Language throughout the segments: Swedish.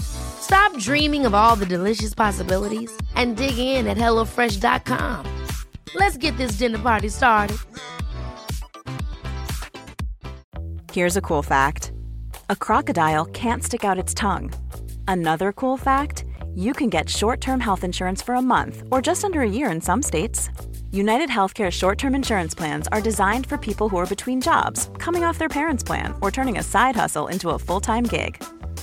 Stop dreaming of all the delicious possibilities and dig in at HelloFresh.com. Let's get this dinner party started. Here's a cool fact a crocodile can't stick out its tongue. Another cool fact you can get short term health insurance for a month or just under a year in some states. United Healthcare short term insurance plans are designed for people who are between jobs, coming off their parents' plan, or turning a side hustle into a full time gig.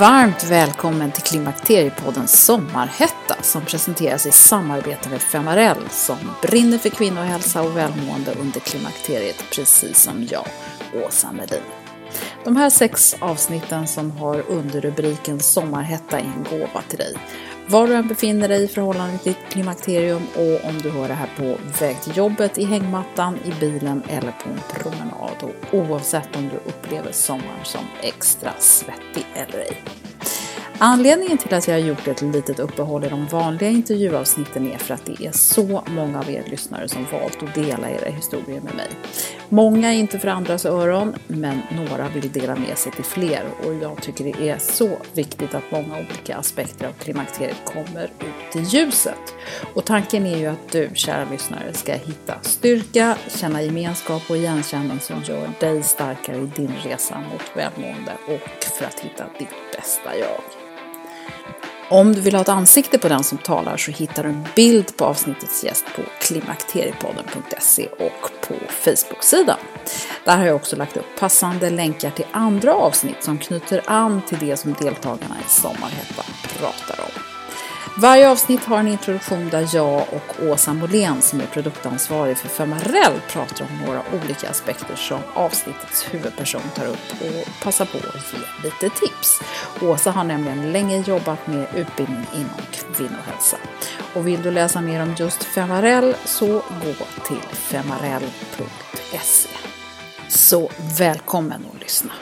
Varmt välkommen till Klimakteriepodden Sommarhetta som presenteras i samarbete med Femarell som brinner för kvinnohälsa och välmående under klimakteriet precis som jag, Åsa Melin. De här sex avsnitten som har underrubriken Sommarhetta är en gåva till dig. Var du än befinner dig i förhållande till klimakterium och om du hör det här på väg till jobbet, i hängmattan, i bilen eller på en promenad och oavsett om du upplever sommaren som extra svettig eller ej. Anledningen till att jag har gjort ett litet uppehåll i de vanliga intervjuavsnitten är för att det är så många av er lyssnare som valt att dela era historier med mig. Många är inte för andras öron, men några vill dela med sig till fler och jag tycker det är så viktigt att många olika aspekter av klimakteriet kommer ut i ljuset. Och tanken är ju att du, kära lyssnare, ska hitta styrka, känna gemenskap och igenkänning som gör dig starkare i din resa mot välmående och för att hitta ditt bästa jag. Om du vill ha ett ansikte på den som talar så hittar du en bild på avsnittets gäst på klimakteriepodden.se och på Facebook-sidan. Där har jag också lagt upp passande länkar till andra avsnitt som knyter an till det som deltagarna i Sommarhettan pratar om. Varje avsnitt har en introduktion där jag och Åsa Molén som är produktansvarig för Femarell pratar om några olika aspekter som avsnittets huvudperson tar upp och passar på att ge lite tips. Åsa har nämligen länge jobbat med utbildning inom kvinnohälsa. Och vill du läsa mer om just Femarell så gå till femarell.se. Så välkommen att lyssna!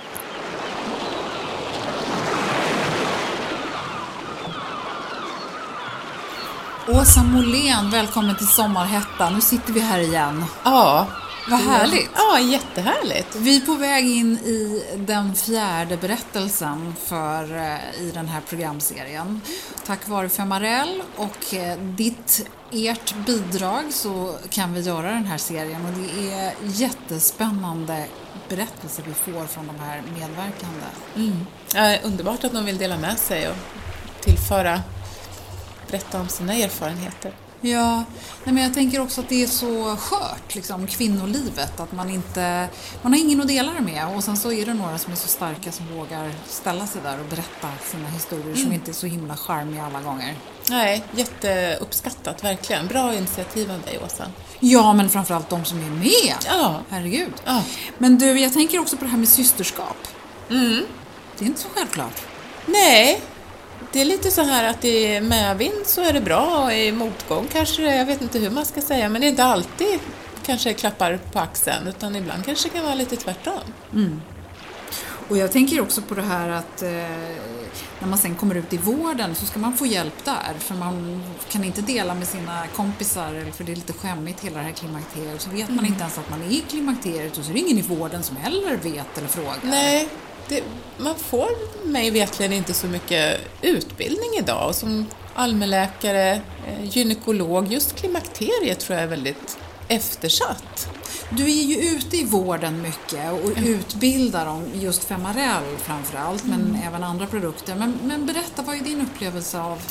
Åsa Molén, välkommen till Sommarhetta. Nu sitter vi här igen. Ja. Vad härligt. Ja, jättehärligt. Vi är på väg in i den fjärde berättelsen för, eh, i den här programserien. Tack vare Femarell och eh, ditt, ert bidrag så kan vi göra den här serien och det är jättespännande berättelser vi får från de här medverkande. Mm. Ja, underbart att de vill dela med sig och tillföra berätta om sina erfarenheter. Ja, nej men jag tänker också att det är så skört, liksom, kvinnolivet, att man inte, man har ingen att dela det med och sen så är det några som är så starka som vågar ställa sig där och berätta sina historier mm. som inte är så himla charmiga alla gånger. Nej, jätteuppskattat, verkligen. Bra initiativ av dig, Åsa. Ja, men framförallt de som är med. Ja. Herregud. Ja. Men du, jag tänker också på det här med systerskap. Mm. Det är inte så självklart. Nej, det är lite så här att i medvind så är det bra och i motgång kanske det, jag vet inte hur man ska säga, men det är inte alltid kanske klappar på axeln utan ibland kanske det kan vara lite tvärtom. Mm. Och jag tänker också på det här att eh, när man sen kommer ut i vården så ska man få hjälp där. För man kan inte dela med sina kompisar för det är lite skämmigt hela det här klimakteriet. Så vet man inte ens att man är i klimakteriet och så är det ingen i vården som heller vet eller frågar. Nej, det, man får mig vetligen inte så mycket utbildning idag. Och som allmänläkare, eh, gynekolog, just klimakteriet tror jag är väldigt eftersatt. Du är ju ute i vården mycket och utbildar om just Femarel framförallt, men även andra produkter. Men, men berätta, vad är din upplevelse av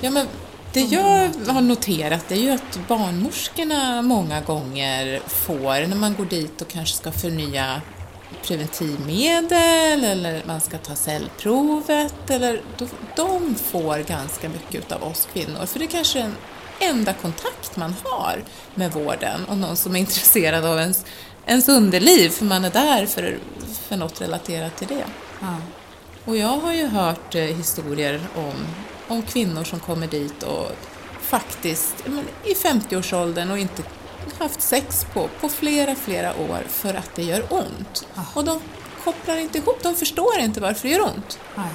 Ja, men det jag har noterat är ju att barnmorskorna många gånger får, när man går dit och kanske ska förnya preventivmedel eller man ska ta cellprovet, eller, de får ganska mycket av oss kvinnor. För det är kanske är den enda kontakt man har med vården och någon som är intresserad av ens, ens underliv, för man är där för, för något relaterat till det. ja. Och jag har ju hört eh, historier om, om kvinnor som kommer dit och faktiskt i 50-årsåldern och inte haft sex på, på flera, flera år för att det gör ont. Och de kopplar inte ihop, de förstår inte varför det gör ont. Nej.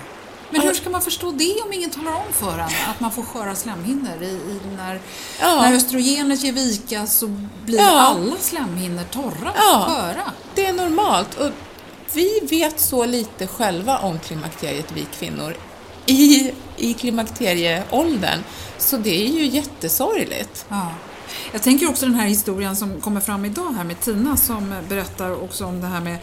Men hur ska man förstå det om ingen talar om för en att man får sköra slemhinnor? I, i när, Ja. när östrogenet ger vika så blir Ja. alla slemhinnor torra, Ja. sköra. Det är normalt och vi vet så lite själva om klimakteriet, vi kvinnor, i, i klimakterieåldern. Så det är ju jättesorgligt. Ja. Jag tänker också den här historien som kommer fram idag här med Tina som berättar också om det här med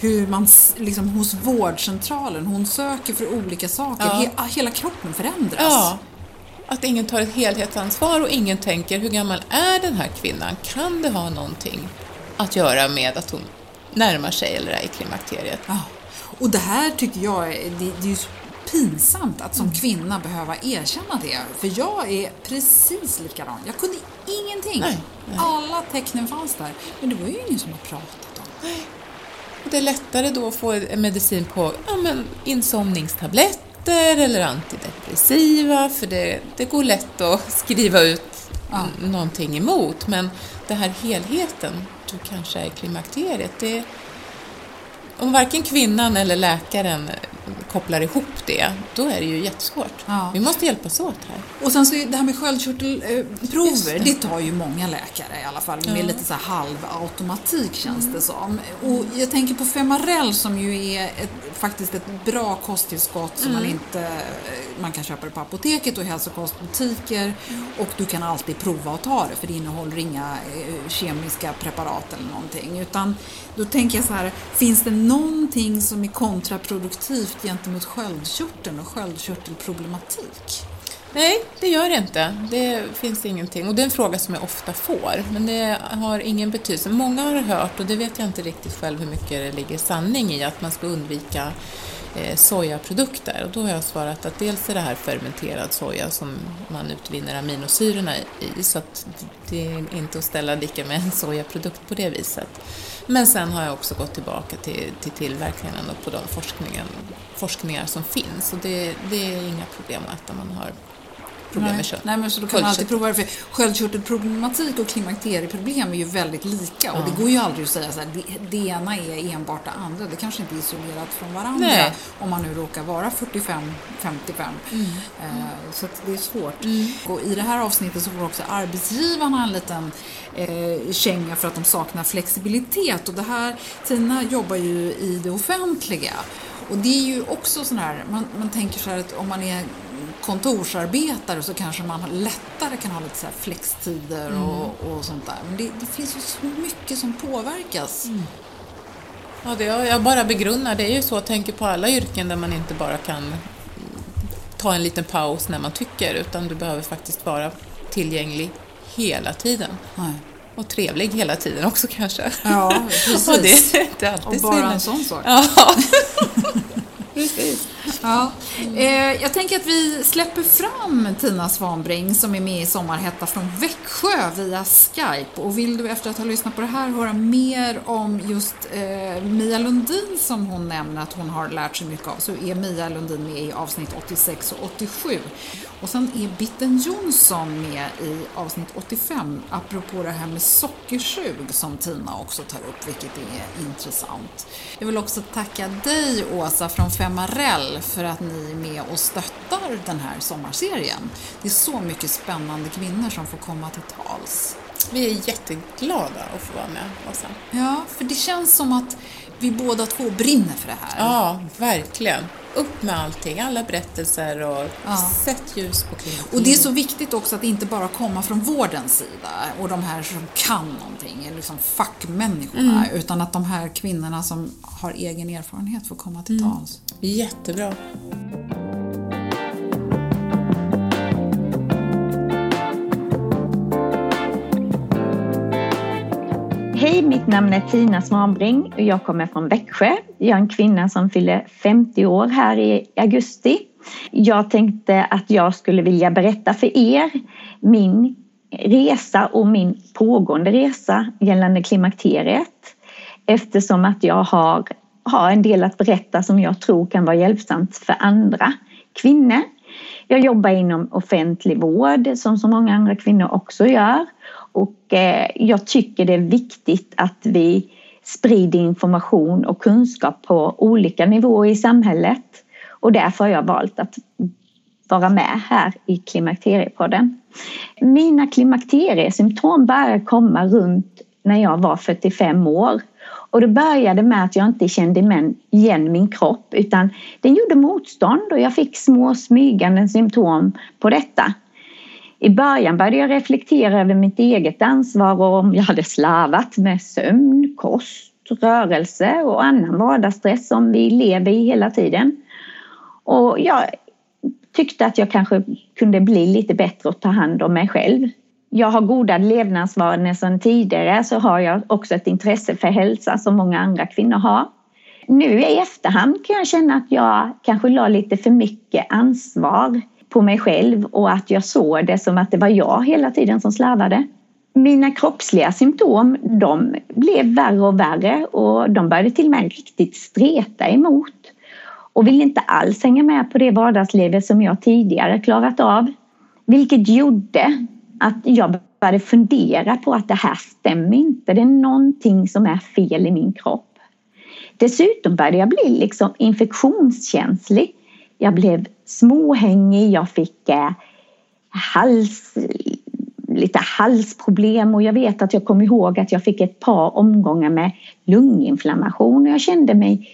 hur man liksom hos vårdcentralen, hon söker för olika saker. Ja. He- hela kroppen förändras. Ja, att ingen tar ett helhetsansvar och ingen tänker hur gammal är den här kvinnan? Kan det ha någonting att göra med att hon närmar sig eller är i klimakteriet? Ja. Och det här tycker jag det, det är pinsamt att som kvinna behöva erkänna det. För jag är precis likadan. Jag kunde ingenting. Nej, nej. Alla tecknen fanns där. Men det var ju ingen som har pratat om. Det är lättare då att få en medicin på ja, men insomningstabletter eller antidepressiva för det, det går lätt att skriva ut Ja. någonting emot. Men det här helheten, du kanske är klimakteriet, det, om varken kvinnan eller läkaren kopplar ihop det, då är det ju jättesvårt. Ja. Vi måste hjälpas åt här. Och sen så det här med sköldkörtelprover, Just det. det. tar ju många läkare i alla fall med lite så här halvautomatik känns det som. Och jag tänker på Femarel som ju är ett, faktiskt ett bra kosttillskott som man inte man kan köpa det på apoteket och hälsokostbutiker och du kan alltid prova att ta det för det innehåller inga eh, kemiska preparat eller någonting. Utan då tänker jag så här, finns det någonting som är kontraproduktivt gentemot sköldkörteln och sköldkörtelproblematik? Nej, det gör det inte. Det finns ingenting. Och det är en fråga som jag ofta får, men det har ingen betydelse. Många har hört, och det vet jag inte riktigt själv hur mycket det ligger sanning i, att man ska undvika Eh, sojaprodukter. Och då har jag svarat att dels är det här fermenterad soja som man utvinner aminosyrorna i, så att det är inte att ställa lika med en sojaprodukt på det viset. Men sen har jag också gått tillbaka till, till tillverkningen och på de forskningen, forskningar som finns. Och det, det är inga problem att äta man har problem Nej. med kött. Nej, men så då kan man alltid prova det. För sköldkörtelproblematik och klimakterieproblem är ju väldigt lika. Och det går ju aldrig att säga så här, det, det ena är enbart det andra. Det kanske inte är isolerat från varandra. Nej. Om man nu råkar vara 45-55. Mm. Eh, så det är svårt. Och I det här avsnittet så får också arbetsgivarna en liten eh, känga för att de saknar flexibilitet. Och det här, Tina jobbar ju i det offentliga. Och det är ju också sån här, man, man tänker så här att om man är kontorsarbetare så kanske man lättare kan ha lite så här flextider och, och sånt där. Men det, det finns ju så mycket som påverkas. Ja, det jag, jag bara begrunnar. Det är ju så, jag tänker på alla yrken där man inte bara kan ta en liten paus när man tycker, utan du behöver faktiskt vara tillgänglig hela tiden. Nej. Och trevlig hela tiden också kanske. Ja, precis. Och det är inte alltid Och bara en sån sak. Ja, precis. Ja. Eh, jag tänker att vi släpper fram Tina Svanbring som är med i Sommarhetta från Växjö via Skype. Och vill du efter att ha lyssnat på det här höra mer om just eh, Mia Lundin som hon nämner att hon har lärt sig mycket av så är Mia Lundin med i avsnitt 86 och 87. Och sen är Bitten Jonsson med i avsnitt 85, apropå det här med sockersug som Tina också tar upp, vilket är intressant. Jag vill också tacka dig Åsa från Femarell för att ni är med och stöttar den här sommarserien. Det är så mycket spännande kvinnor som får komma till tals. Vi är jätteglada att få vara med, Åsa. Ja, för det känns som att vi båda två brinner för det här. Ja, verkligen. Upp med allting, alla berättelser och ja. sätt ljus på klimatet. Och det är så viktigt också att inte bara komma från vårdens sida och de här som kan någonting, liksom fackmänniskorna, mm. utan att de här kvinnorna som har egen erfarenhet får komma till mm. tals. Jättebra. Hej, mitt namn är Tina Svanbring och jag kommer från Växjö. Jag är en kvinna som fyller 50 år här i augusti. Jag tänkte att jag skulle vilja berätta för er min resa och min pågående resa gällande klimakteriet eftersom att jag har, har en del att berätta som jag tror kan vara hjälpsamt för andra kvinnor. Jag jobbar inom offentlig vård som så många andra kvinnor också gör och eh, jag tycker det är viktigt att vi sprider information och kunskap på olika nivåer i samhället. Och därför har jag valt att vara med här i Klimakteriepodden. Mina klimakteriesymptom började komma runt när jag var 45 år. Och det började med att jag inte kände igen min kropp utan den gjorde motstånd och jag fick små smygande symptom på detta. I början började jag reflektera över mitt eget ansvar och om jag hade slarvat med sömn, kost, rörelse och annan vardagsstress som vi lever i hela tiden. Och jag tyckte att jag kanske kunde bli lite bättre och ta hand om mig själv. Jag har goda levnadsvanor sedan tidigare så har jag också ett intresse för hälsa som många andra kvinnor har. Nu i efterhand kan jag känna att jag kanske la lite för mycket ansvar på mig själv och att jag såg det som att det var jag hela tiden som slarvade. Mina kroppsliga symptom de blev värre och värre och de började till och med riktigt streta emot och ville inte alls hänga med på det vardagslivet som jag tidigare klarat av. Vilket gjorde att jag började fundera på att det här stämmer inte. Det är någonting som är fel i min kropp. Dessutom började jag bli liksom infektionskänslig. Jag blev småhängig, jag fick eh, hals, lite halsproblem och jag vet att jag kom ihåg att jag fick ett par omgångar med lunginflammation och jag kände mig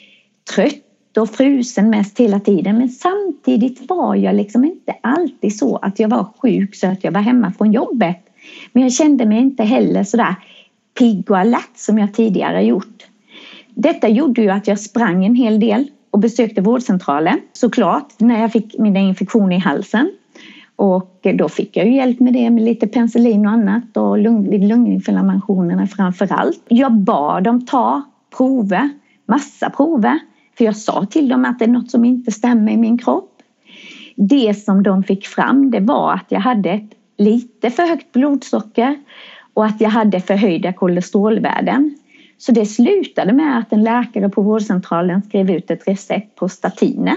trött och frusen mest hela tiden men samtidigt var jag liksom inte alltid så att jag var sjuk så att jag var hemma från jobbet. Men jag kände mig inte heller sådär pigg och alert som jag tidigare gjort. Detta gjorde ju att jag sprang en hel del och besökte vårdcentralen såklart när jag fick mina infektioner i halsen. Och då fick jag ju hjälp med det med lite penicillin och annat och lung, vid lunginflammationerna framför allt. Jag bad dem ta prover, massa prover, för jag sa till dem att det är något som inte stämmer i min kropp. Det som de fick fram det var att jag hade ett lite för högt blodsocker och att jag hade förhöjda kolesterolvärden. Så det slutade med att en läkare på vårdcentralen skrev ut ett recept på statiner.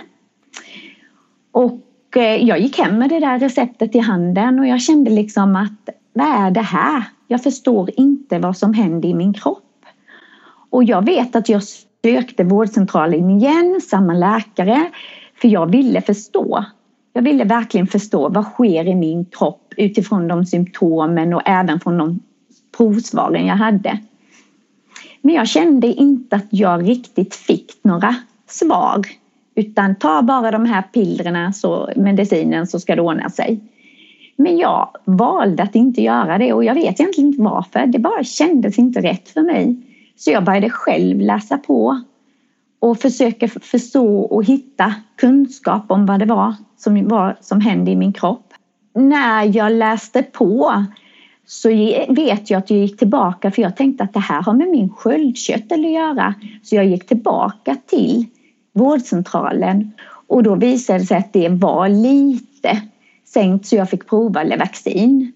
Och eh, jag gick hem med det där receptet i handen och jag kände liksom att vad är det här? Jag förstår inte vad som händer i min kropp. Och jag vet att jag sökte vårdcentralen igen, samma läkare, för jag ville förstå. Jag ville verkligen förstå vad sker i min kropp utifrån de symptomen och även från de provsvaren jag hade. Men jag kände inte att jag riktigt fick några svar. Utan ta bara de här pillren, så, medicinen, så ska det ordna sig. Men jag valde att inte göra det och jag vet egentligen inte varför. Det bara kändes inte rätt för mig. Så jag började själv läsa på och försöka förstå och hitta kunskap om vad det var som, var, som hände i min kropp. När jag läste på så vet jag att jag gick tillbaka för jag tänkte att det här har med min sköldkörtel att göra. Så jag gick tillbaka till vårdcentralen och då visade det sig att det var lite sänkt så jag fick prova Levaxin.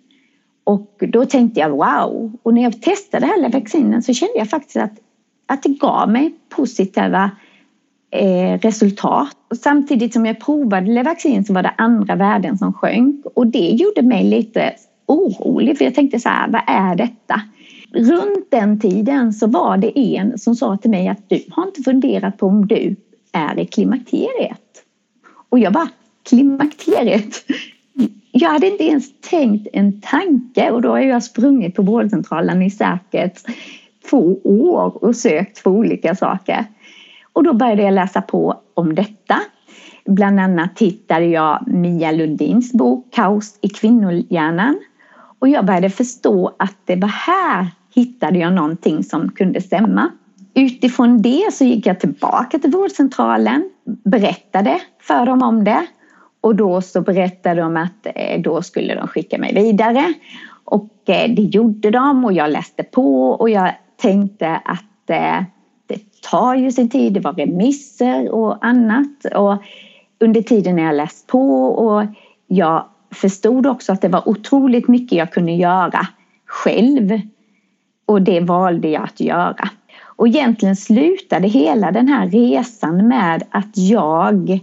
Och då tänkte jag wow! Och när jag testade det vaccinen så kände jag faktiskt att, att det gav mig positiva eh, resultat. Och samtidigt som jag provade Levaxin så var det andra värden som sjönk och det gjorde mig lite orolig för jag tänkte så här, vad är detta? Runt den tiden så var det en som sa till mig att du har inte funderat på om du är i klimakteriet. Och jag bara, klimakteriet? Jag hade inte ens tänkt en tanke och då har jag sprungit på vårdcentralen i säkert två år och sökt för olika saker. Och då började jag läsa på om detta. Bland annat tittade jag Mia Lundins bok Kaos i kvinnohjärnan och jag började förstå att det var här hittade jag någonting som kunde stämma. Utifrån det så gick jag tillbaka till vårdcentralen, berättade för dem om det och då så berättade de att eh, då skulle de skicka mig vidare. Och eh, det gjorde de och jag läste på och jag tänkte att eh, det tar ju sin tid. Det var remisser och annat. Och under tiden när jag läst på och jag förstod också att det var otroligt mycket jag kunde göra själv. Och det valde jag att göra. Och egentligen slutade hela den här resan med att jag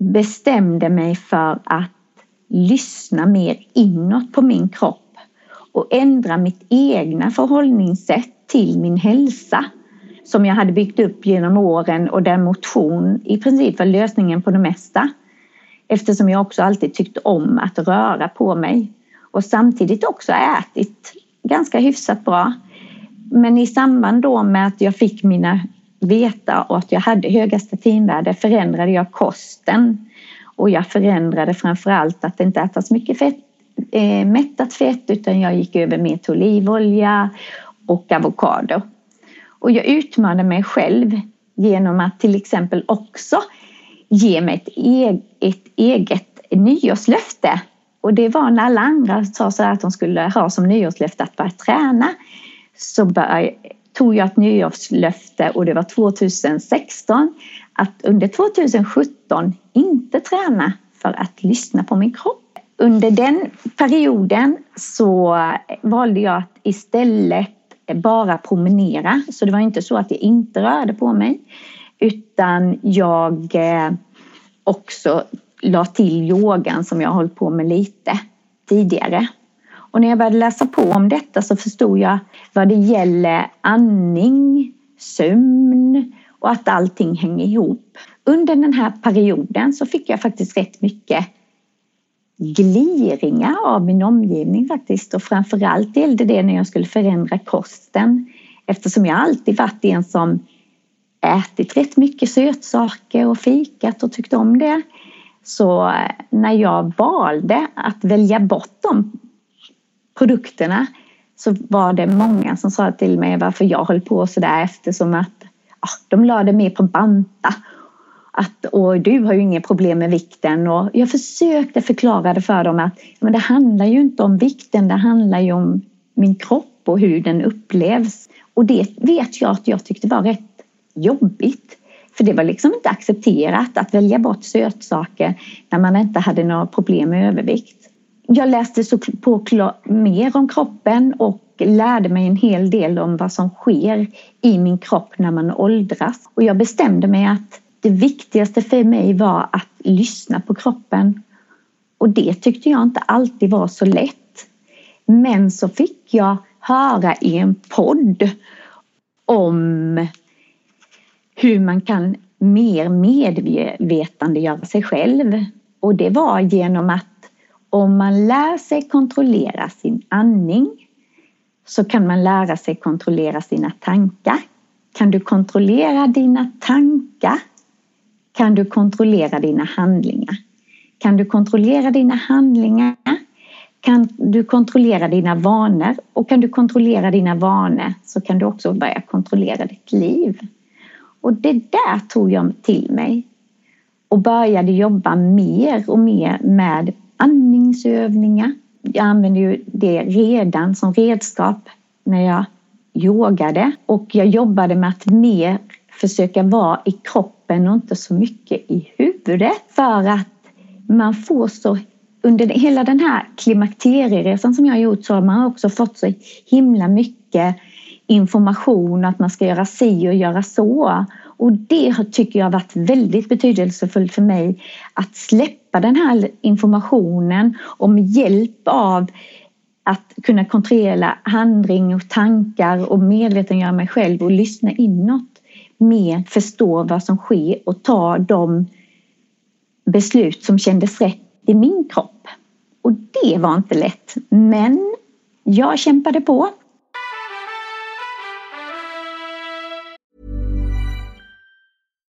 bestämde mig för att lyssna mer inåt på min kropp och ändra mitt egna förhållningssätt till min hälsa som jag hade byggt upp genom åren och där motion i princip var lösningen på det mesta. Eftersom jag också alltid tyckt om att röra på mig och samtidigt också ätit ganska hyfsat bra. Men i samband då med att jag fick mina veta och att jag hade höga statinvärden förändrade jag kosten. Och jag förändrade framförallt att inte äta så mycket fett, eh, mättat fett utan jag gick över mer till olivolja och avokado. Och jag utmanade mig själv genom att till exempel också ge mig ett, e ett eget nyårslöfte. Och det var när alla andra sa så att de skulle ha som nyårslöfte att börja träna. Så började, tog jag ett nyårslöfte och det var 2016 att under 2017 inte träna för att lyssna på min kropp. Under den perioden så valde jag att istället bara promenera. Så det var inte så att jag inte rörde på mig. Utan jag eh, också la till yogan som jag har hållit på med lite tidigare. Och när jag började läsa på om detta så förstod jag vad det gäller andning, sömn och att allting hänger ihop. Under den här perioden så fick jag faktiskt rätt mycket gliringar av min omgivning faktiskt och framförallt gällde det när jag skulle förändra kosten eftersom jag alltid varit en som ätit rätt mycket sötsaker och fikat och tyckt om det. Så när jag valde att välja bort de produkterna så var det många som sa till mig varför jag höll på sådär eftersom att ja, de lade mer på banta att och du har ju inga problem med vikten och jag försökte förklara det för dem att men det handlar ju inte om vikten, det handlar ju om min kropp och hur den upplevs. Och det vet jag att jag tyckte var rätt jobbigt. För det var liksom inte accepterat att välja bort sötsaker när man inte hade några problem med övervikt. Jag läste så på mer om kroppen och lärde mig en hel del om vad som sker i min kropp när man åldras. Och jag bestämde mig att det viktigaste för mig var att lyssna på kroppen. Och det tyckte jag inte alltid var så lätt. Men så fick jag höra i en podd om hur man kan mer medvetandegöra sig själv. Och det var genom att om man lär sig kontrollera sin andning så kan man lära sig kontrollera sina tankar. Kan du kontrollera dina tankar kan du kontrollera dina handlingar. Kan du kontrollera dina handlingar kan du kontrollera dina vanor och kan du kontrollera dina vanor så kan du också börja kontrollera ditt liv. Och det där tog jag till mig och började jobba mer och mer med andningsövningar. Jag använde ju det redan som redskap när jag yogade och jag jobbade med att mer försöka vara i kroppen och inte så mycket i huvudet för att man får så under hela den här klimakterieresan som jag har gjort så har man också fått så himla mycket information att man ska göra si och göra så. Och det tycker jag har varit väldigt betydelsefullt för mig att släppa den här informationen och med hjälp av att kunna kontrollera handling och tankar och medvetengöra mig själv och lyssna inåt mer förstå vad som sker och ta de beslut som kändes rätt i min kropp. Och det var inte lätt, men jag kämpade på.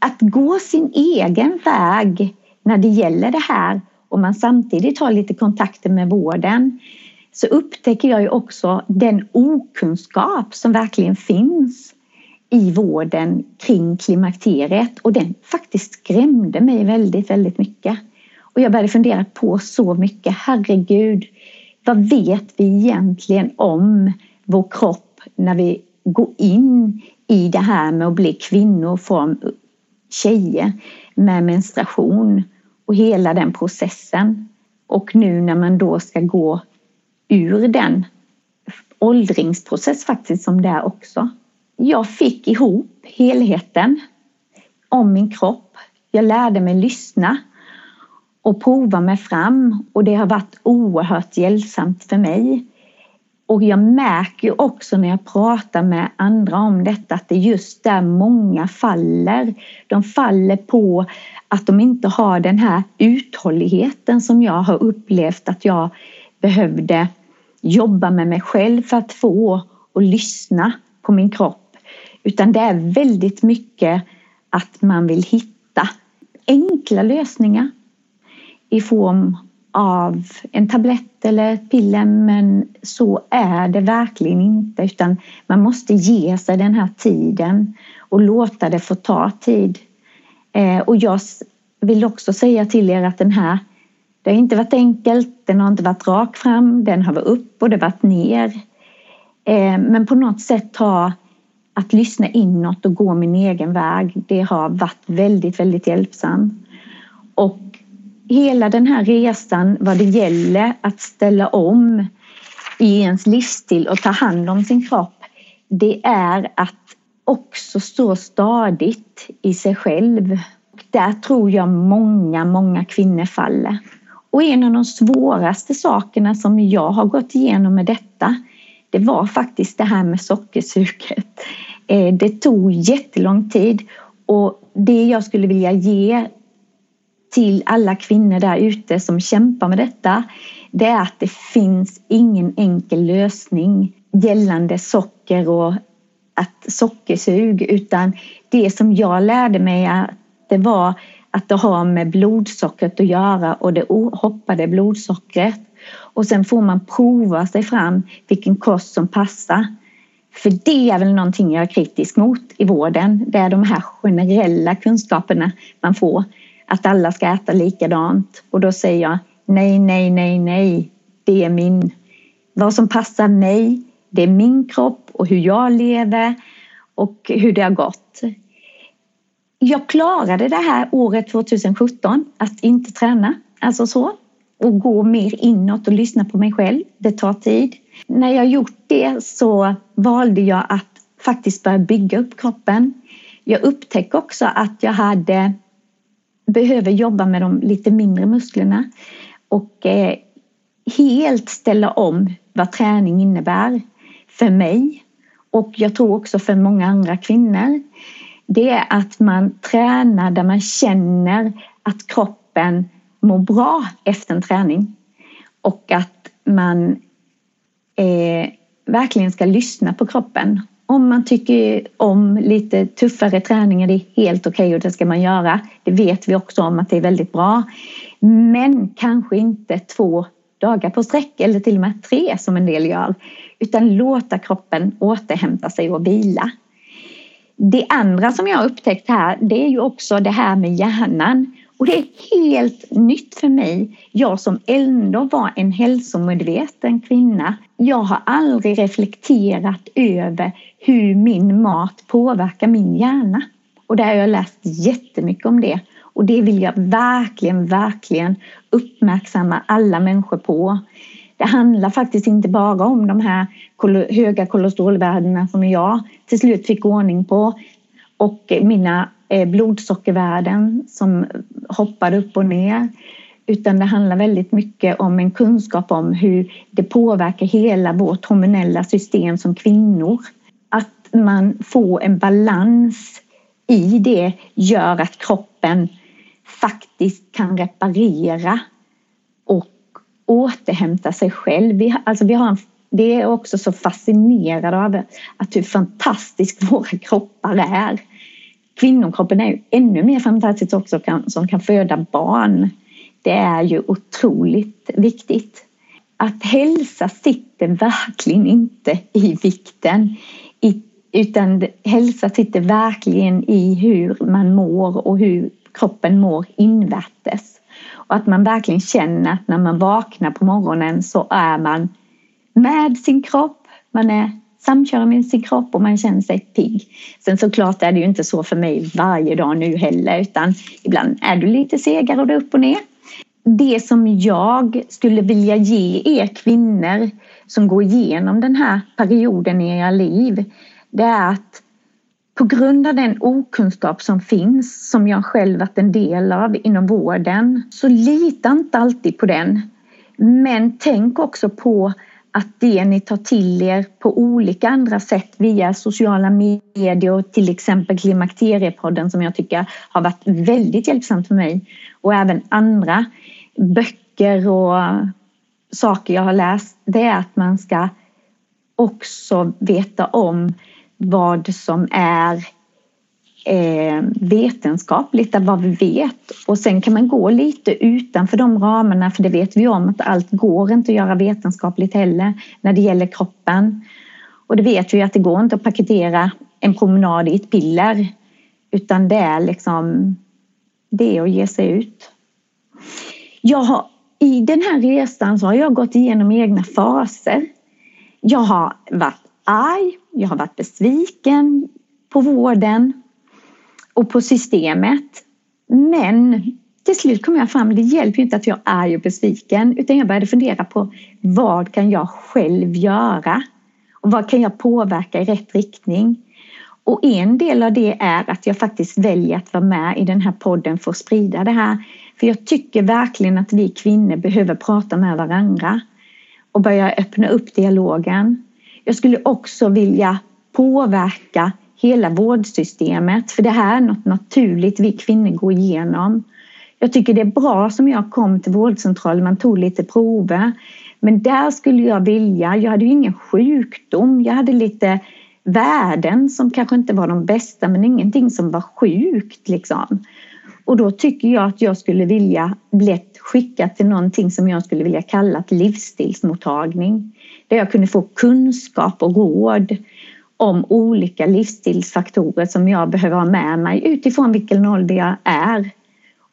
att gå sin egen väg när det gäller det här och man samtidigt har lite kontakter med vården så upptäcker jag ju också den okunskap som verkligen finns i vården kring klimakteriet och den faktiskt skrämde mig väldigt, väldigt mycket. Och jag började fundera på så mycket, herregud, vad vet vi egentligen om vår kropp när vi går in i det här med att bli kvinnor från tjejer med menstruation och hela den processen. Och nu när man då ska gå ur den åldringsprocess faktiskt som det är också. Jag fick ihop helheten om min kropp. Jag lärde mig lyssna och prova mig fram och det har varit oerhört hjälpsamt för mig. Och jag märker också när jag pratar med andra om detta att det är just där många faller. De faller på att de inte har den här uthålligheten som jag har upplevt att jag behövde jobba med mig själv för att få och lyssna på min kropp. Utan det är väldigt mycket att man vill hitta enkla lösningar i form av en tablett eller ett piller men så är det verkligen inte utan man måste ge sig den här tiden och låta det få ta tid. Eh, och jag vill också säga till er att den här det har inte varit enkelt, den har inte varit rak fram, den har varit upp och det har varit ner. Eh, men på något sätt har att lyssna inåt och gå min egen väg, det har varit väldigt, väldigt hjälpsamt. Och hela den här resan vad det gäller att ställa om i ens livsstil och ta hand om sin kropp, det är att också stå stadigt i sig själv. Där tror jag många, många kvinnor faller. Och en av de svåraste sakerna som jag har gått igenom med detta, det var faktiskt det här med sockersuget. Eh, det tog jättelång tid och det jag skulle vilja ge till alla kvinnor där ute som kämpar med detta det är att det finns ingen enkel lösning gällande socker och att sockersug utan det som jag lärde mig det var att det har med blodsockret att göra och det hoppade blodsockret. Och sen får man prova sig fram vilken kost som passar. För det är väl någonting jag är kritisk mot i vården. Det är de här generella kunskaperna man får. Att alla ska äta likadant. Och då säger jag nej, nej, nej, nej. Det är min. Vad som passar mig, det är min kropp och hur jag lever och hur det har gått. Jag klarade det här året 2017 att inte träna, alltså så och gå mer inåt och lyssna på mig själv. Det tar tid. När jag gjort det så valde jag att faktiskt börja bygga upp kroppen. Jag upptäckte också att jag hade behöver jobba med de lite mindre musklerna och eh, helt ställa om vad träning innebär för mig och jag tror också för många andra kvinnor. Det är att man tränar där man känner att kroppen mår bra efter en träning och att man eh, verkligen ska lyssna på kroppen. Om man tycker om lite tuffare träningar, det är helt okej okay och det ska man göra. Det vet vi också om att det är väldigt bra. Men kanske inte två dagar på sträck eller till och med tre som en del gör. Utan låta kroppen återhämta sig och vila. Det andra som jag har upptäckt här det är ju också det här med hjärnan. Och det är helt nytt för mig. Jag som ändå var en hälsomedveten kvinna. Jag har aldrig reflekterat över hur min mat påverkar min hjärna. Och där har jag läst jättemycket om det. Och det vill jag verkligen, verkligen uppmärksamma alla människor på. Det handlar faktiskt inte bara om de här höga kolesterolvärdena som jag till slut fick ordning på och mina Eh, blodsockervärden som hoppar upp och ner. Utan det handlar väldigt mycket om en kunskap om hur det påverkar hela vårt hormonella system som kvinnor. Att man får en balans i det gör att kroppen faktiskt kan reparera och återhämta sig själv. Vi, alltså vi har en, det är också så fascinerade av att hur fantastisk våra kroppar är. Kvinnokroppen är ju ännu mer fantastisk också kan, som kan föda barn. Det är ju otroligt viktigt. Att hälsa sitter verkligen inte i vikten utan hälsa sitter verkligen i hur man mår och hur kroppen mår invärtes. Och att man verkligen känner att när man vaknar på morgonen så är man med sin kropp, man är samköra med sin kropp och man känner sig pigg. Sen såklart är det ju inte så för mig varje dag nu heller utan ibland är du lite segare och det är upp och ner. Det som jag skulle vilja ge er kvinnor som går igenom den här perioden i era liv det är att på grund av den okunskap som finns, som jag själv varit en del av inom vården, så lita inte alltid på den. Men tänk också på att det ni tar till er på olika andra sätt via sociala medier och till exempel Klimakteriepodden som jag tycker har varit väldigt hjälpsamt för mig. Och även andra böcker och saker jag har läst, det är att man ska också veta om vad som är eh, vetenskapligt, vad vi vet. Och sen kan man gå lite utanför de ramarna för det vet vi om att allt går inte att göra vetenskapligt heller när det gäller kroppen. Och det vet vi att det går inte att paketera en promenad i ett piller utan det är liksom det att ge sig ut. Jag har, I den här resan så har jag gått igenom egna faser. Jag har varit arg, jag har varit besviken på vården och på systemet. Men till slut kom jag fram, det hjälper inte att jag är arg och besviken utan jag började fundera på vad kan jag själv göra? Och vad kan jag påverka i rätt riktning? Och en del av det är att jag faktiskt väljer att vara med i den här podden för att sprida det här. För jag tycker verkligen att vi kvinnor behöver prata med varandra och börja öppna upp dialogen. Jag skulle också vilja påverka hela vårdsystemet för det här är något naturligt vi kvinnor går igenom. Jag tycker det är bra som jag kom till vårdcentralen, man tog lite prover. Men där skulle jag vilja, jag hade ju ingen sjukdom, jag hade lite värden som kanske inte var de bästa men ingenting som var sjukt liksom. Och då tycker jag att jag skulle vilja bli skickad till någonting som jag skulle vilja kalla ett livsstilsmottagning. Där jag kunde få kunskap och råd om olika livsstilsfaktorer som jag behöver ha med mig utifrån vilken ålder jag är.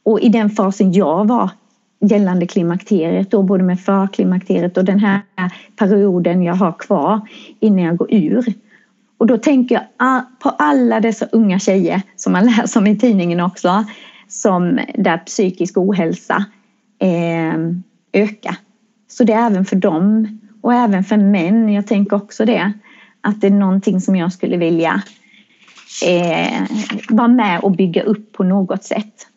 Och i den fasen jag var gällande klimakteriet då både med förklimakteriet och den här perioden jag har kvar innan jag går ur. Och då tänker jag på alla dessa unga tjejer som man läser om i tidningen också som där psykisk ohälsa eh, ökar. Så det är även för dem och även för män. Jag tänker också det att det är någonting som jag skulle vilja eh, vara med och bygga upp på något sätt.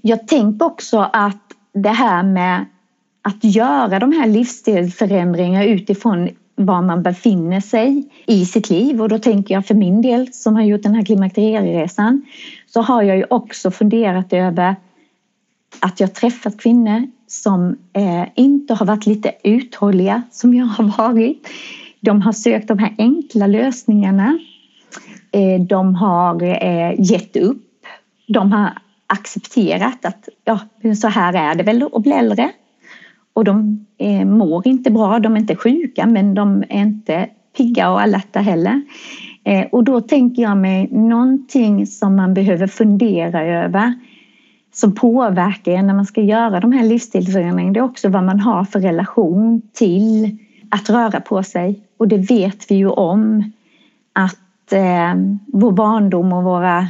Jag tänker också att det här med att göra de här livsstilsförändringarna utifrån var man befinner sig i sitt liv och då tänker jag för min del som har gjort den här klimakterieresan så har jag ju också funderat över att jag träffat kvinnor som eh, inte har varit lite uthålliga som jag har varit. De har sökt de här enkla lösningarna. Eh, de har eh, gett upp. De har accepterat att ja, så här är det väl att bli äldre. Och de eh, mår inte bra, de är inte sjuka men de är inte pigga och alerta heller. Och då tänker jag mig någonting som man behöver fundera över som påverkar en när man ska göra de här livsstilsförändringarna. Det är också vad man har för relation till att röra på sig. Och det vet vi ju om att eh, vår barndom och våra,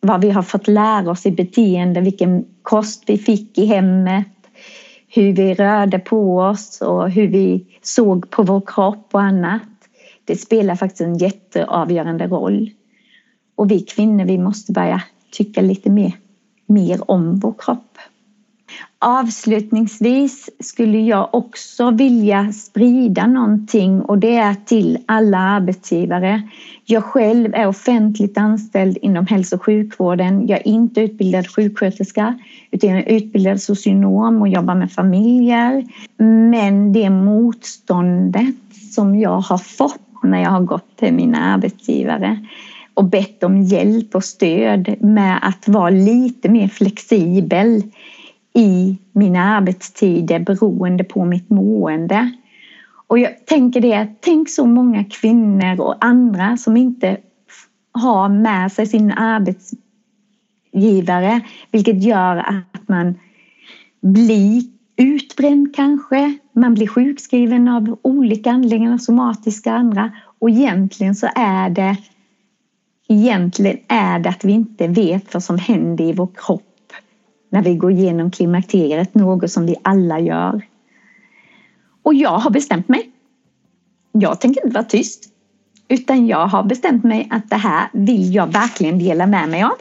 vad vi har fått lära oss i beteende, vilken kost vi fick i hemmet, hur vi rörde på oss och hur vi såg på vår kropp och annat. Det spelar faktiskt en jätteavgörande roll. Och vi kvinnor, vi måste börja tycka lite mer, mer om vår kropp. Avslutningsvis skulle jag också vilja sprida någonting och det är till alla arbetsgivare. Jag själv är offentligt anställd inom hälso och sjukvården. Jag är inte utbildad sjuksköterska utan jag är utbildad socionom och jobbar med familjer. Men det motståndet som jag har fått när jag har gått till mina arbetsgivare och bett om hjälp och stöd med att vara lite mer flexibel i mina arbetstider beroende på mitt mående. Och jag tänker det, tänk så många kvinnor och andra som inte har med sig sin arbetsgivare vilket gör att man blir utbränd kanske, man blir sjukskriven av olika anledningar, somatiska andra. Och egentligen så är det egentligen är det att vi inte vet vad som händer i vår kropp när vi går igenom klimakteriet, något som vi alla gör. Och jag har bestämt mig. Jag tänker inte vara tyst. Utan jag har bestämt mig att det här vill jag verkligen dela med mig av.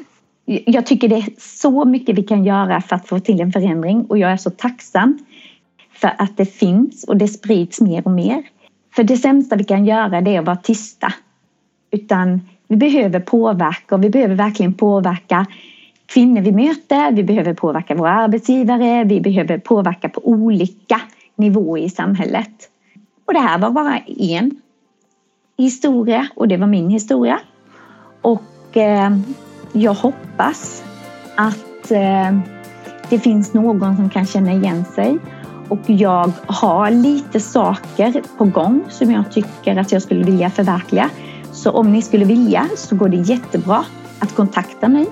Jag tycker det är så mycket vi kan göra för att få till en förändring och jag är så tacksam för att det finns och det sprids mer och mer. För det sämsta vi kan göra det är att vara tysta. Utan vi behöver påverka och vi behöver verkligen påverka kvinnor vi möter, vi behöver påverka våra arbetsgivare, vi behöver påverka på olika nivåer i samhället. Och det här var bara en historia och det var min historia. Och eh, jag hoppas att eh, det finns någon som kan känna igen sig. Och jag har lite saker på gång som jag tycker att jag skulle vilja förverkliga. Så om ni skulle vilja så går det jättebra att kontakta mig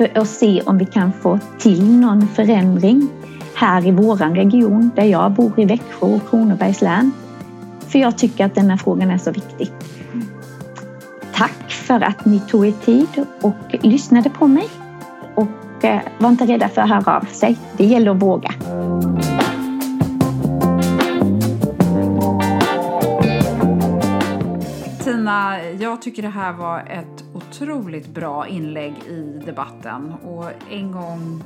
för att se om vi kan få till någon förändring här i våran region där jag bor i Växjö och Kronobergs län. För jag tycker att den här frågan är så viktig. Tack för att ni tog er tid och lyssnade på mig. Och eh, var inte rädda för att höra av sig. Det gäller att våga. Tina, jag tycker det här var ett otroligt bra inlägg i debatten och en gång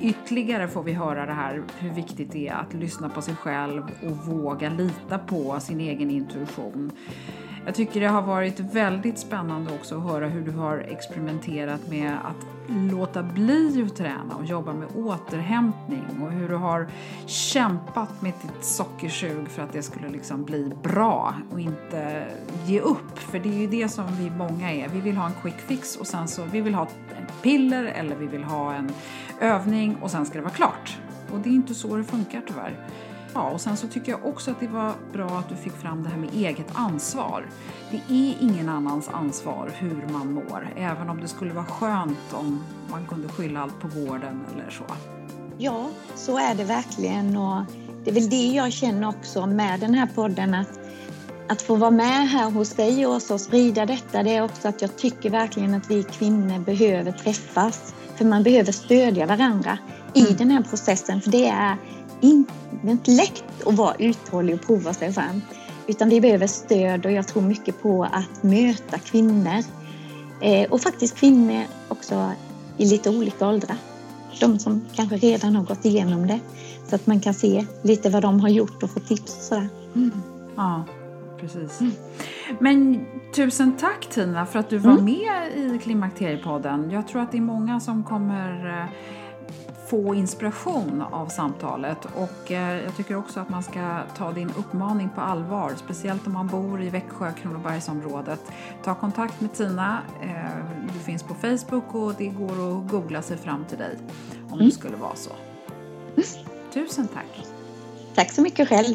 ytterligare får vi höra det här hur viktigt det är att lyssna på sig själv och våga lita på sin egen intuition. Jag tycker det har varit väldigt spännande också att höra hur du har experimenterat med att låta bli att träna och jobba med återhämtning och hur du har kämpat med ditt sockersug för att det skulle liksom bli bra och inte ge upp. För det är ju det som vi många är. Vi vill ha en quick fix och sen så vi vill ha ett piller eller vi vill ha en övning och sen ska det vara klart. Och det är inte så det funkar tyvärr. Ja, och sen så tycker jag också att det var bra att du fick fram det här med eget ansvar. Det är ingen annans ansvar hur man mår, även om det skulle vara skönt om man kunde skylla allt på vården eller så. Ja, så är det verkligen och det är väl det jag känner också med den här podden att att få vara med här hos dig och och sprida detta, det är också att jag tycker verkligen att vi kvinnor behöver träffas. För man behöver stödja varandra i mm. den här processen, för det är inte lätt att vara uthållig och prova sig fram. Utan vi behöver stöd och jag tror mycket på att möta kvinnor. Eh, och faktiskt kvinnor också i lite olika åldrar. De som kanske redan har gått igenom det. Så att man kan se lite vad de har gjort och få tips och sådär. Mm. Ja, precis. Mm. Men tusen tack Tina för att du var mm. med i Klimakteriepodden. Jag tror att det är många som kommer eh, få inspiration av samtalet och eh, jag tycker också att man ska ta din uppmaning på allvar, speciellt om man bor i Växjö, Kronobergsområdet. Ta kontakt med Tina, eh, du finns på Facebook och det går att googla sig fram till dig om mm. det skulle vara så. Tusen tack! Tack så mycket själv!